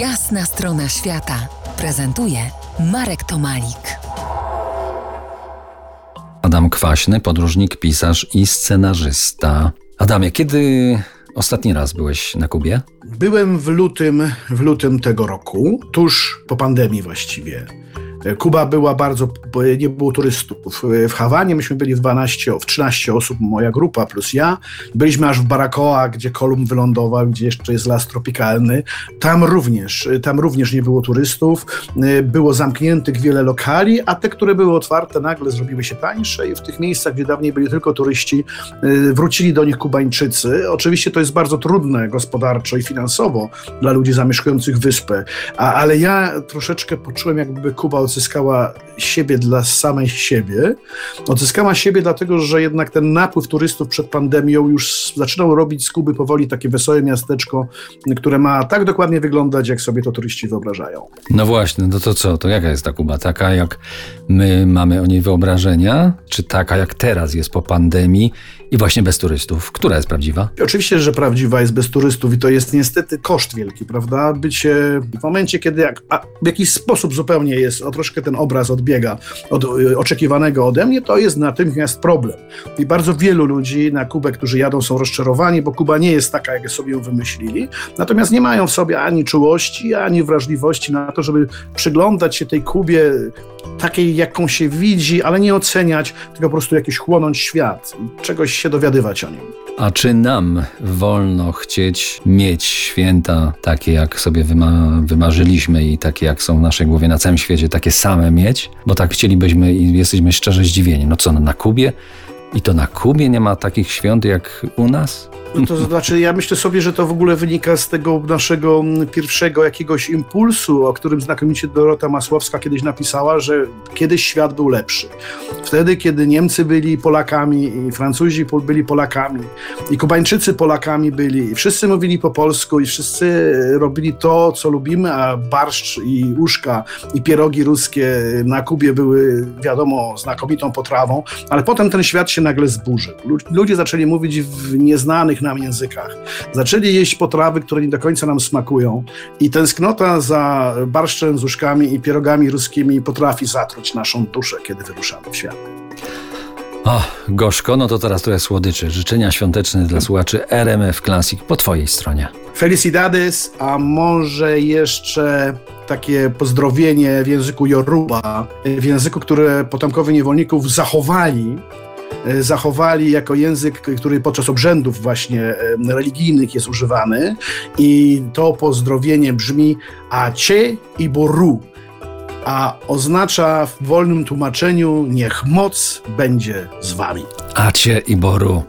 Jasna strona świata prezentuje Marek Tomalik. Adam Kwaśny, podróżnik, pisarz i scenarzysta. Adamie, kiedy ostatni raz byłeś na Kubie? Byłem w lutym, w lutym tego roku, tuż po pandemii właściwie. Kuba była bardzo, bo nie było turystów. W Hawanie myśmy byli w 12, w 13 osób, moja grupa plus ja. Byliśmy aż w Baracoa, gdzie Kolumb wylądował, gdzie jeszcze jest las tropikalny. Tam również, tam również nie było turystów. Było zamkniętych wiele lokali, a te, które były otwarte, nagle zrobiły się tańsze i w tych miejscach, gdzie dawniej byli tylko turyści, wrócili do nich Kubańczycy. Oczywiście to jest bardzo trudne gospodarczo i finansowo dla ludzi zamieszkujących wyspę, a, ale ja troszeczkę poczułem, jakby Kuba odzyskała siebie dla samej siebie. Odzyskała siebie dlatego, że jednak ten napływ turystów przed pandemią już zaczynał robić z Kuby powoli takie wesołe miasteczko, które ma tak dokładnie wyglądać, jak sobie to turyści wyobrażają. No właśnie, no to co? To jaka jest ta Kuba? Taka, jak my mamy o niej wyobrażenia? Czy taka, jak teraz jest po pandemii i właśnie bez turystów? Która jest prawdziwa? Oczywiście, że prawdziwa jest bez turystów i to jest niestety koszt wielki, prawda? Bycie w momencie, kiedy jak, w jakiś sposób zupełnie jest o troszkę ten obraz odbiega od y, oczekiwanego ode mnie, to jest natychmiast problem. I bardzo wielu ludzi na Kubę, którzy jadą, są rozczarowani, bo Kuba nie jest taka, jak sobie ją wymyślili, natomiast nie mają w sobie ani czułości, ani wrażliwości na to, żeby przyglądać się tej Kubie takiej, jaką się widzi, ale nie oceniać, tylko po prostu jakiś chłonąć świat, czegoś się dowiadywać o nim. A czy nam wolno chcieć mieć święta takie, jak sobie wyma wymarzyliśmy i takie, jak są w naszej głowie na całym świecie, takie same mieć? Bo tak chcielibyśmy i jesteśmy szczerze zdziwieni. No co, no na Kubie? I to na Kubie nie ma takich świąt jak u nas? No to znaczy, ja myślę sobie, że to w ogóle wynika z tego naszego pierwszego jakiegoś impulsu, o którym znakomicie Dorota Masłowska kiedyś napisała, że kiedyś świat był lepszy. Wtedy, kiedy Niemcy byli Polakami i Francuzi byli Polakami i Kubańczycy Polakami byli i wszyscy mówili po polsku i wszyscy robili to, co lubimy, a barszcz i uszka i pierogi ruskie na Kubie były, wiadomo, znakomitą potrawą, ale potem ten świat się nagle zburzył. Ludzie zaczęli mówić w nieznanych nam językach. Zaczęli jeść potrawy, które nie do końca nam smakują i tęsknota za barszczem z uszkami i pierogami ruskimi potrafi zatruć naszą duszę, kiedy wyruszamy w świat. O, gorzko, no to teraz trochę słodyczy. Życzenia świąteczne dla słuchaczy RMF Classic po twojej stronie. Felicidades, a może jeszcze takie pozdrowienie w języku Yoruba, w języku, które potomkowie niewolników zachowali zachowali jako język, który podczas obrzędów właśnie e, religijnych jest używany i to pozdrowienie brzmi Acie i Boru, a oznacza w wolnym tłumaczeniu niech moc będzie z wami. Acie i Boru.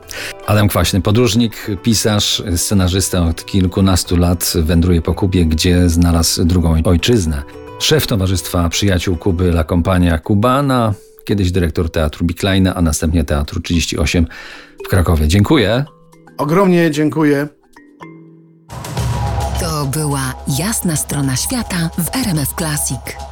Adam Kwaśny, podróżnik, pisarz, scenarzysta od kilkunastu lat wędruje po Kubie, gdzie znalazł drugą ojczyznę. Szef Towarzystwa Przyjaciół Kuby La Compania Cubana, kiedyś dyrektor Teatru Bikleina, a następnie Teatru 38 w Krakowie. Dziękuję. Ogromnie dziękuję. To była jasna strona świata w RMF Classic.